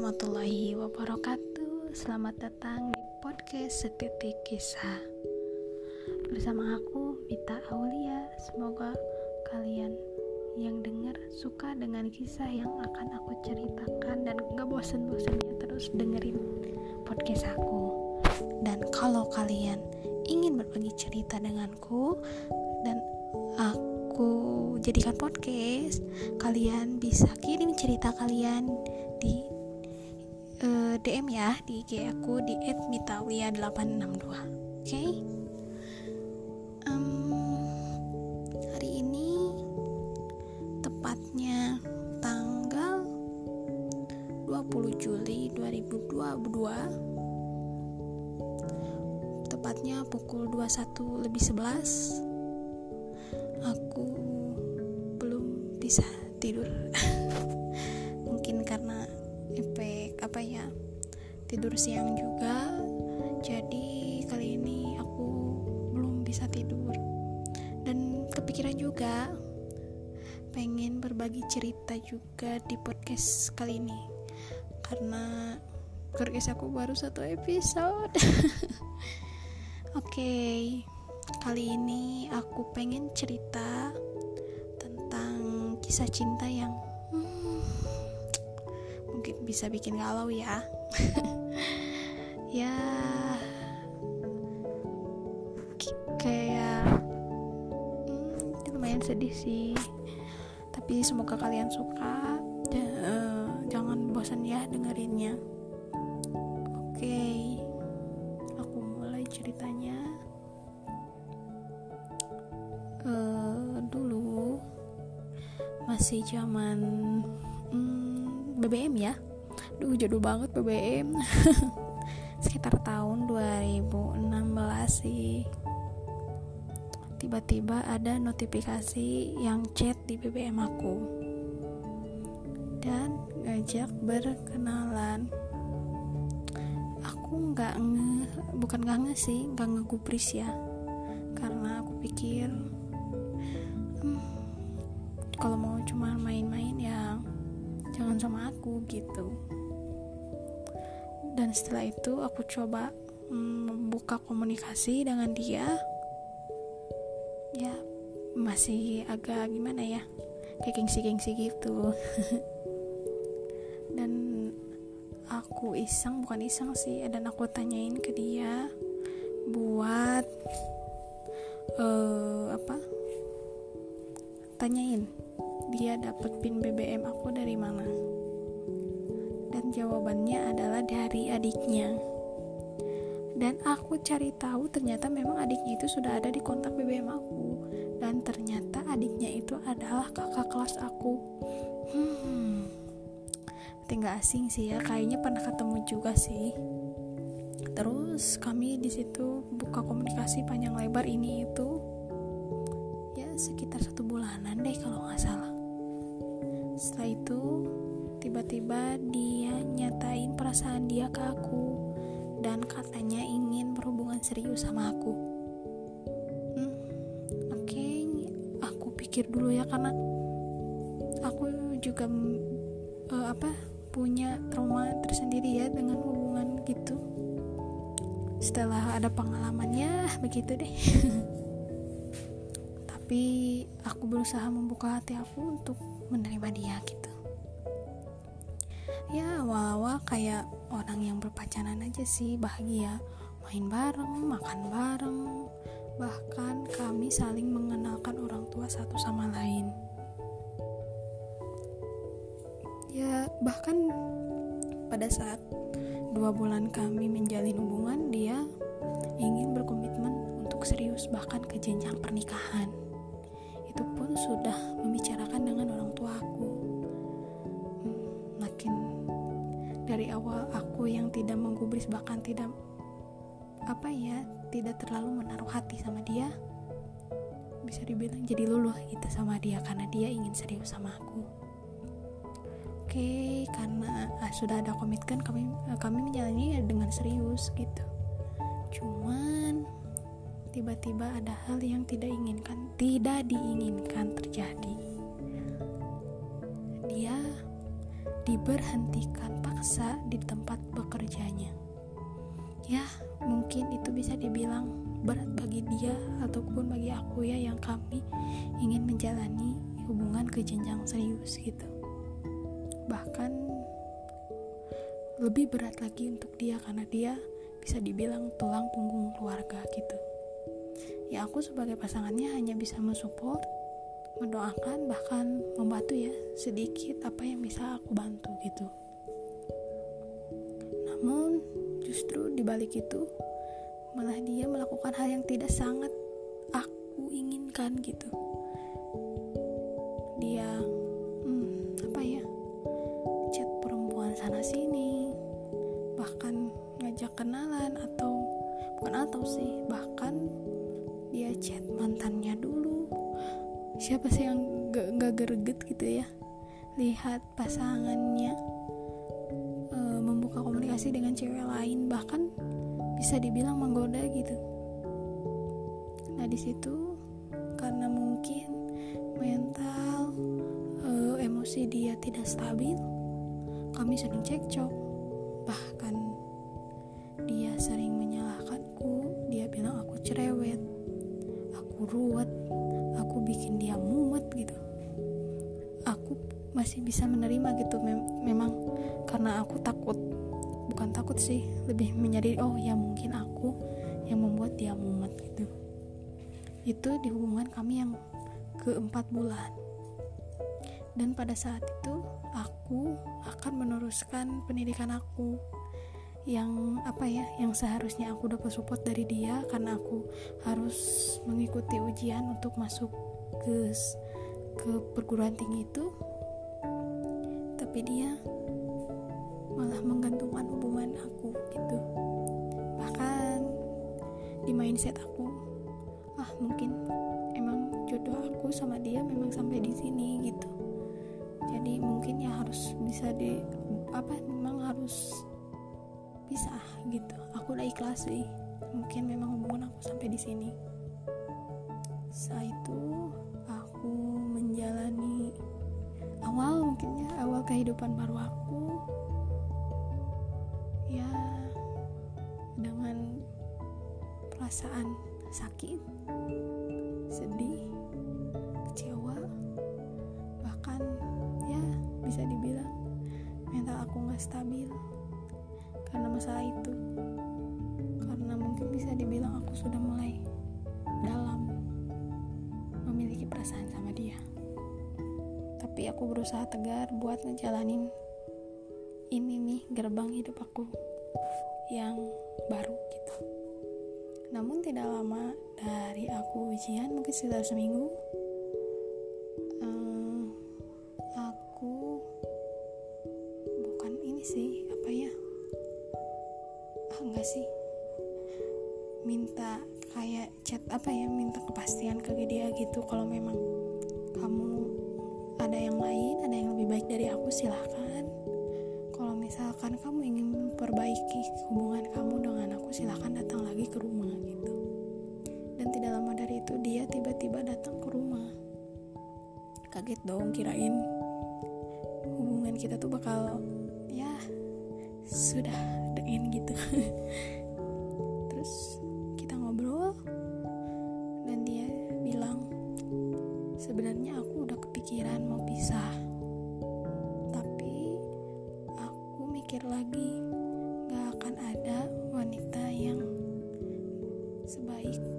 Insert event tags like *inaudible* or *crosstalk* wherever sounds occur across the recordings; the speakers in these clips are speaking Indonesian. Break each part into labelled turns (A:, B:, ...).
A: warahmatullahi wabarakatuh. Selamat datang di podcast Setitik Kisah. Bersama aku, Mita Aulia. Semoga kalian yang dengar suka dengan kisah yang akan aku ceritakan Dan gak bosen-bosennya terus dengerin podcast aku. Dan kalau kalian ingin berbagi cerita denganku Dan aku jadikan podcast Kalian bisa kirim cerita kalian di DM ya di IG aku di @mitalia862. Oke. Okay? Um, hari ini tepatnya tanggal 20 Juli 2022 tepatnya pukul 21 lebih 11 aku belum bisa tidur *laughs* tidur siang juga. Jadi kali ini aku belum bisa tidur. Dan kepikiran juga pengen berbagi cerita juga di podcast kali ini. Karena podcast aku baru satu episode. *laughs* Oke okay, kali ini aku pengen cerita tentang kisah cinta yang bisa bikin galau ya *laughs* ya kayak hmm, lumayan sedih sih. Tapi semoga kalian suka uh, jangan bosan ya dengerinnya. Oke okay. aku mulai ceritanya. Uh, dulu masih zaman hmm, BBM ya Duh jadul banget BBM *laughs* Sekitar tahun 2016 sih. Tiba-tiba ada notifikasi yang chat di BBM aku. Dan ngajak berkenalan. Aku nggak nge Bukan nggak nge sih Nggak ngegubris ya. Karena aku pikir hmm, Kalau mau cuma main-main ya Jangan sama aku gitu dan setelah itu aku coba mm, membuka komunikasi dengan dia. Ya masih agak gimana ya kayak gengsi-gengsi gitu. *laughs* Dan aku iseng bukan iseng sih dan aku tanyain ke dia buat uh, apa? Tanyain dia dapat pin BBM aku dari mana jawabannya adalah dari adiknya. Dan aku cari tahu ternyata memang adiknya itu sudah ada di kontak BBM aku. Dan ternyata adiknya itu adalah kakak kelas aku. Hmm, tinggal asing sih ya, kayaknya pernah ketemu juga sih. Terus kami di situ buka komunikasi panjang lebar ini itu ya sekitar satu bulanan deh kalau nggak salah. Setelah itu tiba-tiba dia nyatain perasaan dia ke aku dan katanya ingin berhubungan serius sama aku. Hmm, oke okay, aku pikir dulu ya karena aku juga uh, apa punya trauma tersendiri ya dengan hubungan gitu. Setelah ada pengalamannya *laughs* begitu deh. *laughs* Tapi aku berusaha membuka hati aku untuk menerima dia gitu ya awal-awal kayak orang yang berpacaran aja sih bahagia. Main bareng makan bareng. Bahkan kami saling mengenalkan orang tua satu sama lain. Ya bahkan pada saat dua bulan kami menjalin hubungan dia ingin berkomitmen untuk serius bahkan ke jenjang pernikahan. Itu pun sudah membicarakan dengan orang tua dari awal aku yang tidak menggubris bahkan tidak apa ya tidak terlalu menaruh hati sama dia bisa dibilang jadi luluh gitu sama dia karena dia ingin serius sama aku. Oke karena ah, sudah ada komitmen kami kami menjalani dengan serius gitu. Cuman tiba-tiba ada hal yang tidak inginkan tidak diinginkan terjadi. Dia diberhentikan pak memaksa di tempat bekerjanya. Ya, mungkin itu bisa dibilang berat bagi dia ataupun bagi aku ya yang kami ingin menjalani hubungan ke jenjang serius gitu. Bahkan lebih berat lagi untuk dia karena dia bisa dibilang tulang punggung keluarga gitu. Ya aku sebagai pasangannya hanya bisa mensupport mendoakan bahkan membantu ya sedikit apa yang bisa aku bantu gitu namun justru dibalik itu malah dia melakukan hal yang tidak sangat aku inginkan gitu. Dia hmm, apa ya chat perempuan sana sini bahkan ngajak kenalan atau bukan atau sih bahkan dia chat mantannya dulu. Siapa sih yang gak, gak gitu ya? Lihat pasangannya komunikasi dengan cewek lain? Bahkan bisa dibilang menggoda gitu. Nah di situ karena mungkin mental e, emosi dia tidak stabil kami sering cekcok sih lebih menyadari oh ya mungkin aku yang membuat dia mumet gitu. Itu di hubungan kami yang keempat bulan. Dan pada saat itu aku akan meneruskan pendidikan aku yang apa ya yang seharusnya aku dapat support dari dia karena aku harus mengikuti ujian untuk masuk ke ke perguruan tinggi itu. Tapi dia malah menggantungkan hubungan aku gitu. Bahkan di mindset aku ah mungkin emang jodoh aku sama dia memang sampai di sini gitu. Jadi mungkin ya harus bisa di apa memang harus bisa gitu. Aku udah ikhlas sih mungkin memang hubungan aku sampai di sini. Setelah itu aku menjalani awal mungkin ya awal kehidupan baru aku perasaan sakit sedih kecewa bahkan ya bisa dibilang mental aku nggak stabil karena masalah itu. Karena mungkin bisa dibilang aku sudah mulai dalam memiliki perasaan sama dia. Tapi aku berusaha tegar buat ngejalanin ini nih gerbang hidup aku yang aku ujian mungkin sekitar seminggu. Um, aku bukan ini sih enggak sih. Minta kayak chat apa ya minta kepastian ke dia gitu. Kalau memang kamu ada yang lain ada yang lebih baik dari aku silahkan. Kalau misalkan kamu ingin memperbaiki hubungan kamu dengan aku silahkan datang lagi ke rumah gitu dari itu dia tiba-tiba datang ke rumah. Kaget dong kirain hubungan kita tuh bakal ya sudah dengin gitu. *laughs* Terus kita ngobrol dan dia bilang sebenarnya aku udah kepikiran mau pisah tapi aku mikir lagi gak akan ada wanita yang sebaik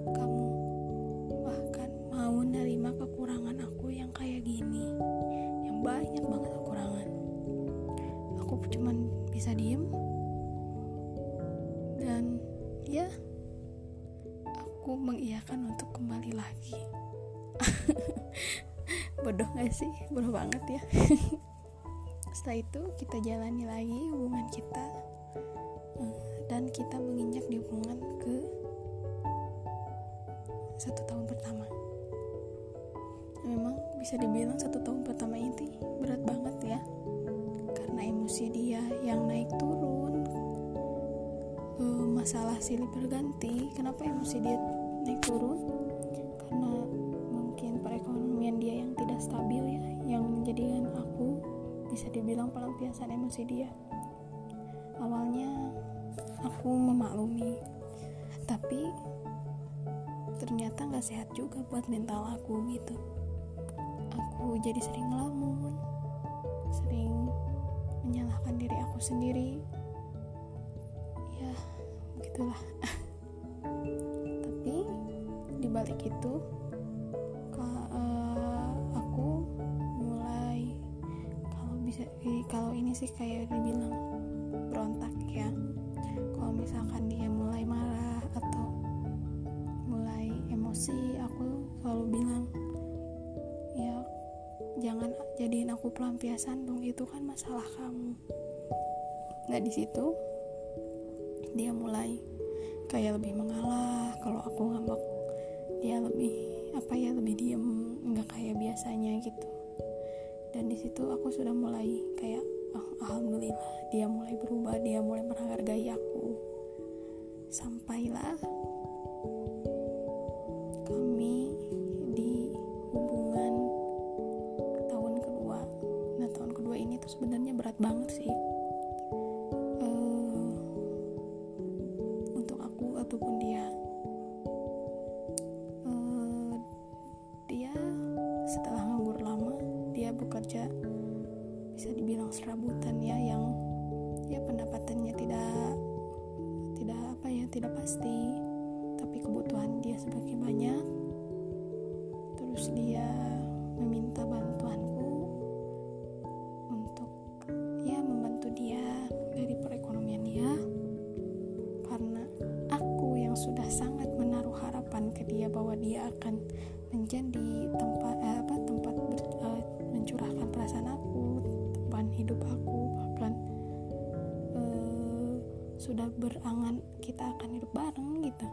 A: bodoh gak sih? Bodoh banget ya. *laughs* Setelah itu kita jalani lagi hubungan kita. Eh, dan kita menginjak di hubungan ke satu tahun pertama. Memang bisa dibilang satu tahun pertama ini berat banget ya. Karena emosi dia yang naik turun. Uh, masalah silih berganti. Kenapa emosi dia naik turun bisa dibilang pelampiasan emosi dia. Awalnya aku memaklumi tapi ternyata nggak sehat juga buat mental aku gitu. Aku jadi sering ngelamun sering menyalahkan diri aku sendiri. Ya begitulah. *laughs* Tapi dibalik itu sih kayak dibilang berontak ya. Kalau misalkan dia mulai marah atau mulai emosi aku selalu bilang ya jangan jadiin aku pelampiasan dong itu kan masalah kamu. Nah di situ dia mulai kayak lebih mengalah kalau aku ngambek dia lebih apa ya lebih diem nggak kayak biasanya gitu. Dan di situ aku sudah mulai kayak alhamdulillah dia mulai berubah dia mulai menghargai aku. Sampailah dia meminta bantuanku untuk ya membantu dia dari perekonomian dia. Karena aku yang sudah sangat menaruh harapan ke dia bahwa dia akan menjadi tempat eh, apa tempat ber, uh, mencurahkan perasaan aku tempat hidup aku bahkan uh, sudah berangan kita akan hidup bareng gitu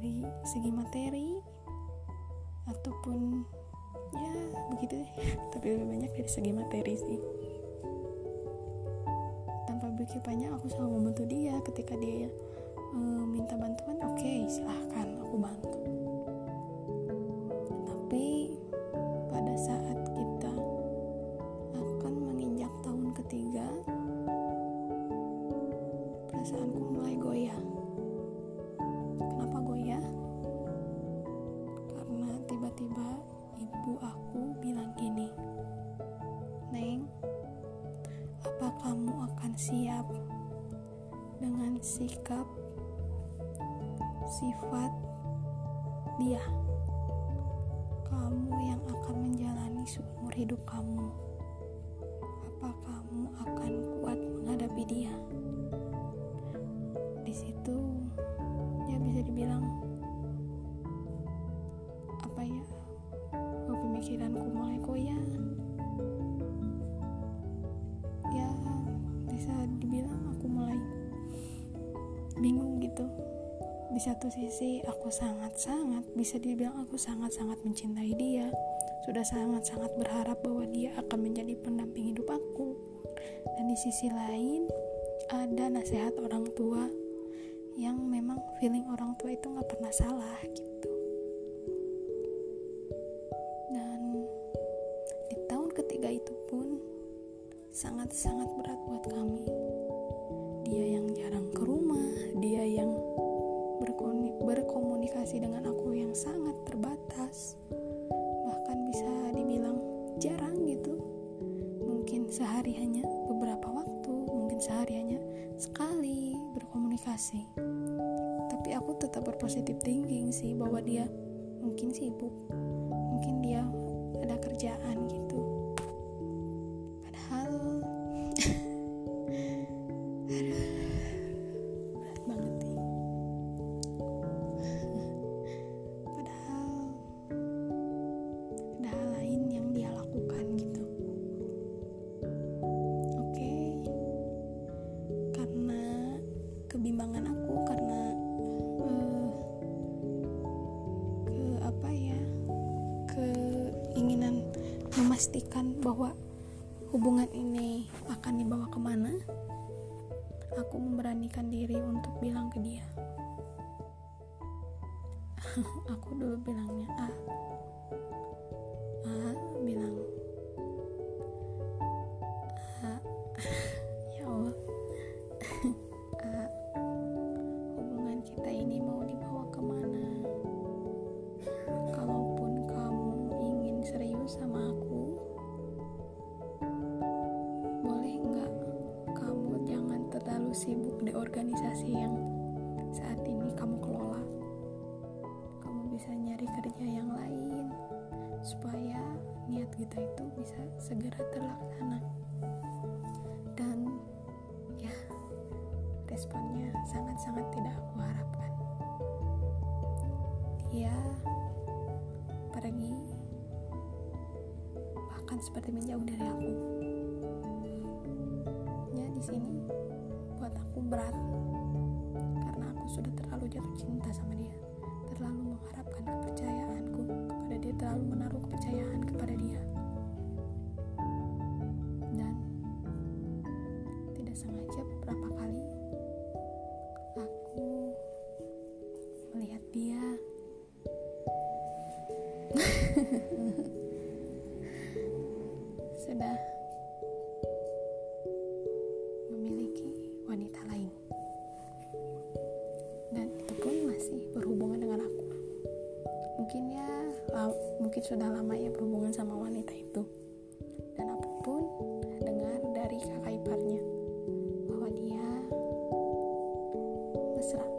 A: dari segi materi ataupun ya begitu deh. *laughs* Tapi lebih banyak dari segi materi sih. Tanpa berpikir banyak aku selalu membantu dia. Ketika dia uh, minta bantuan oke okay, silahkan aku bantu sikap sifat dia. Kamu yang akan menjalani seumur hidup kamu bingung gitu. Di satu sisi aku sangat-sangat bisa dibilang aku sangat-sangat mencintai dia. Sudah sangat-sangat berharap bahwa dia akan menjadi pendamping hidup aku. Dan di sisi lain ada nasihat orang tua yang memang feeling orang tua itu nggak pernah salah gitu. Dan di tahun ketiga itu pun sangat-sangat berkomunikasi tapi aku tetap berpositif thinking sih bahwa dia mungkin sibuk. Mungkin dia ada kerjaan gitu seperti menjauh dari aku. Ya di sini buat aku berat karena aku sudah terlalu jatuh cinta sama dia terlalu mengharapkan kepercayaanku kepada dia terlalu menaruh kepercayaan kepada dia. Dan tidak sengaja sudah lama ia berhubungan sama wanita itu. Dan aku pun dengar dari kakak iparnya bahwa dia mesra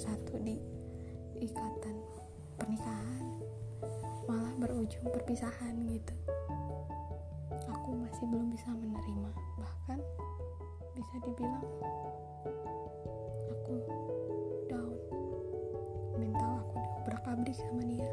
A: bersatu di ikatan pernikahan malah berujung perpisahan gitu. Aku masih belum bisa menerima bahkan bisa dibilang aku down. Mental aku udah sama dia.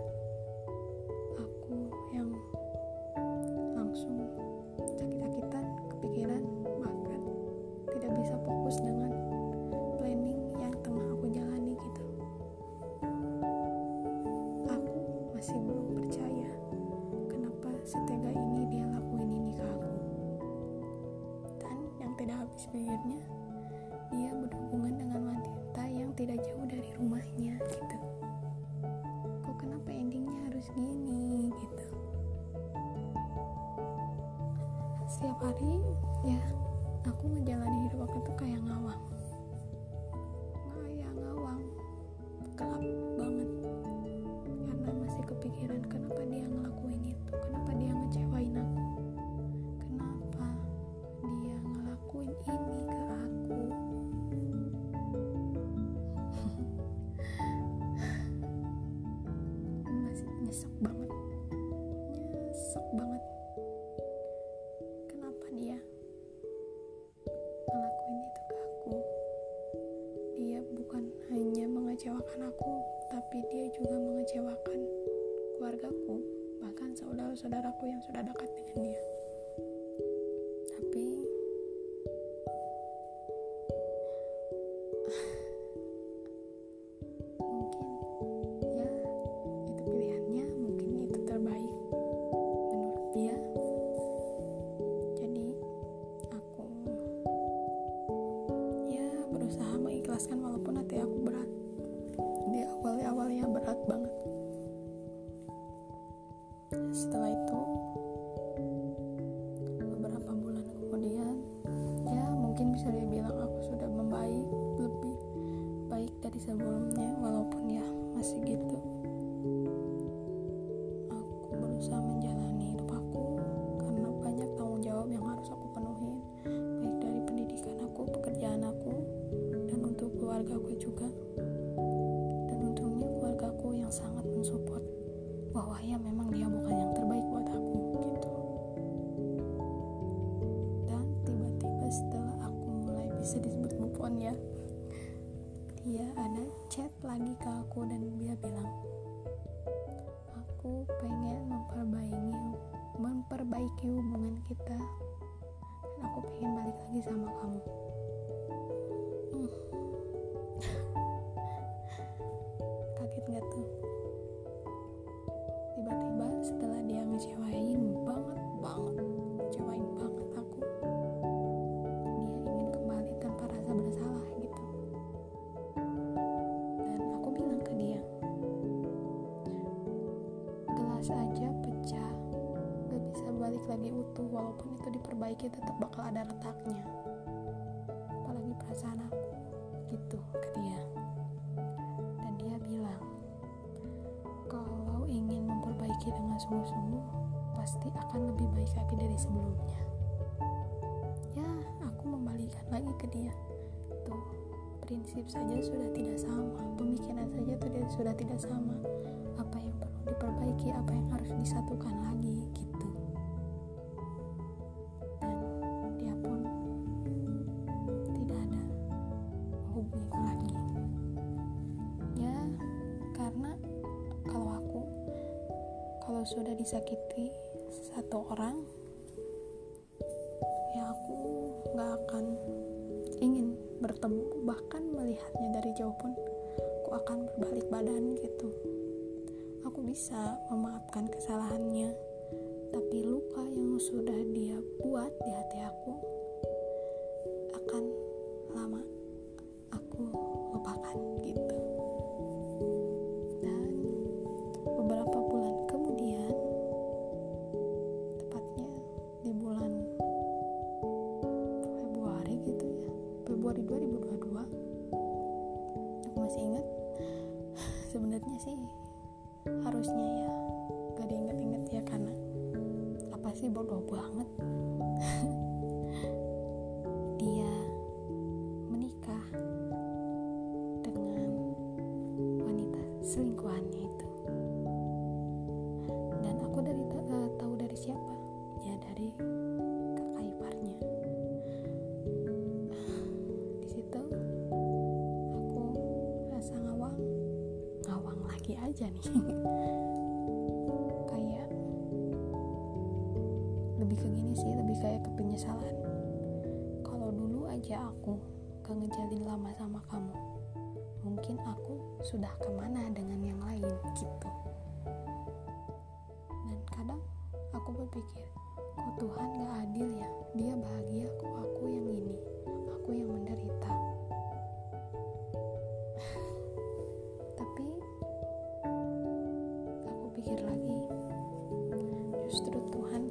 A: tidak jauh dari rumahnya gitu. Kok kenapa endingnya harus gini gitu. Setiap hari ya aku ngejalanin hidup aku tuh kayak ngawang. Lagi sama kamu balik lagi utuh walaupun itu diperbaiki tetap bakal ada retaknya. Apalagi perasaan aku gitu ke dia. Dan dia bilang kalau ingin memperbaiki dengan sungguh-sungguh pasti akan lebih baik lagi dari sebelumnya. Ya aku membalikan lagi ke dia. Tuh prinsip saja sudah tidak sama pemikiran saja sudah sudah tidak sama. Apa yang perlu diperbaiki apa yang harus disatukan lagi gitu disakiti satu orang ya aku nggak akan ingin bertemu bahkan melihatnya dari jauh pun aku akan berbalik badan gitu. Aku bisa memaafkan kesalahannya tapi luka yang sudah dia buat di hati aku selingkuhannya itu. Dan aku dari eh, tahu dari siapa? Ya dari kakak iparnya. Di situ aku rasa ngawang. Ngawang lagi aja nih. *laughs* Kayak lebih ke gini sih lebih kayak ke penyesalan. Kalau dulu aja aku gak ngejalin lama sama kamu mungkin aku sudah ke mana berpikir kok Tuhan gak adil ya? Dia bahagia kok aku yang ini? Aku yang menderita. *laughs* Tapi aku pikir lagi justru Tuhan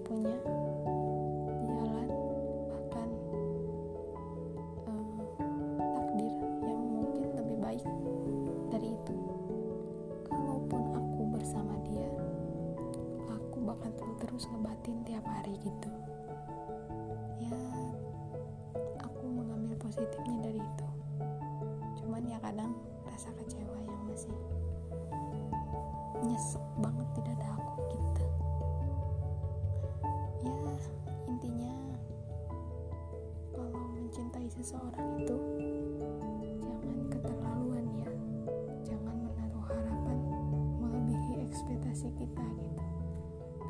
A: seseorang itu jangan keterlaluan ya. Jangan menaruh harapan melebihi ekspektasi kita gitu.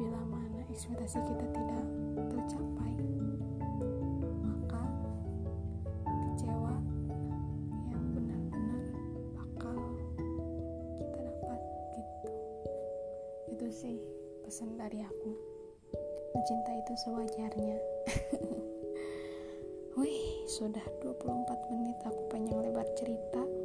A: Bila mana ekspektasi kita tidak tercapai maka kecewa yang benar-benar bakal kita dapat gitu. Itu sih pesan dari aku. Mencinta itu sewajarnya sudah 24 menit aku panjang lebar cerita.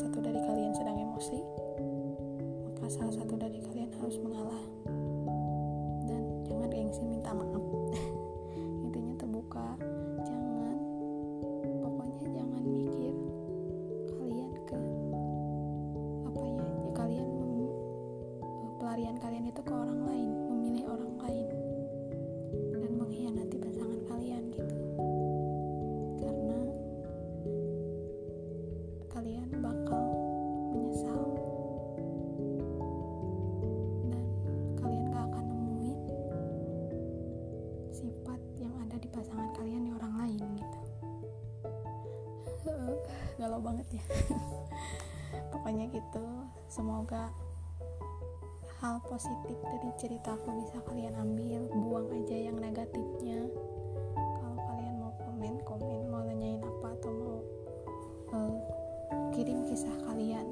A: Satu dari kalian sedang emosi, maka salah satu dari kalian harus mengalah. Dan jangan gengsi minta maaf. *laughs* Intinya terbuka. ceritaku bisa kalian ambil buang aja yang negatifnya. Kalau kalian mau komen komen mau nanyain apa atau mau uh, kirim kisah kalian.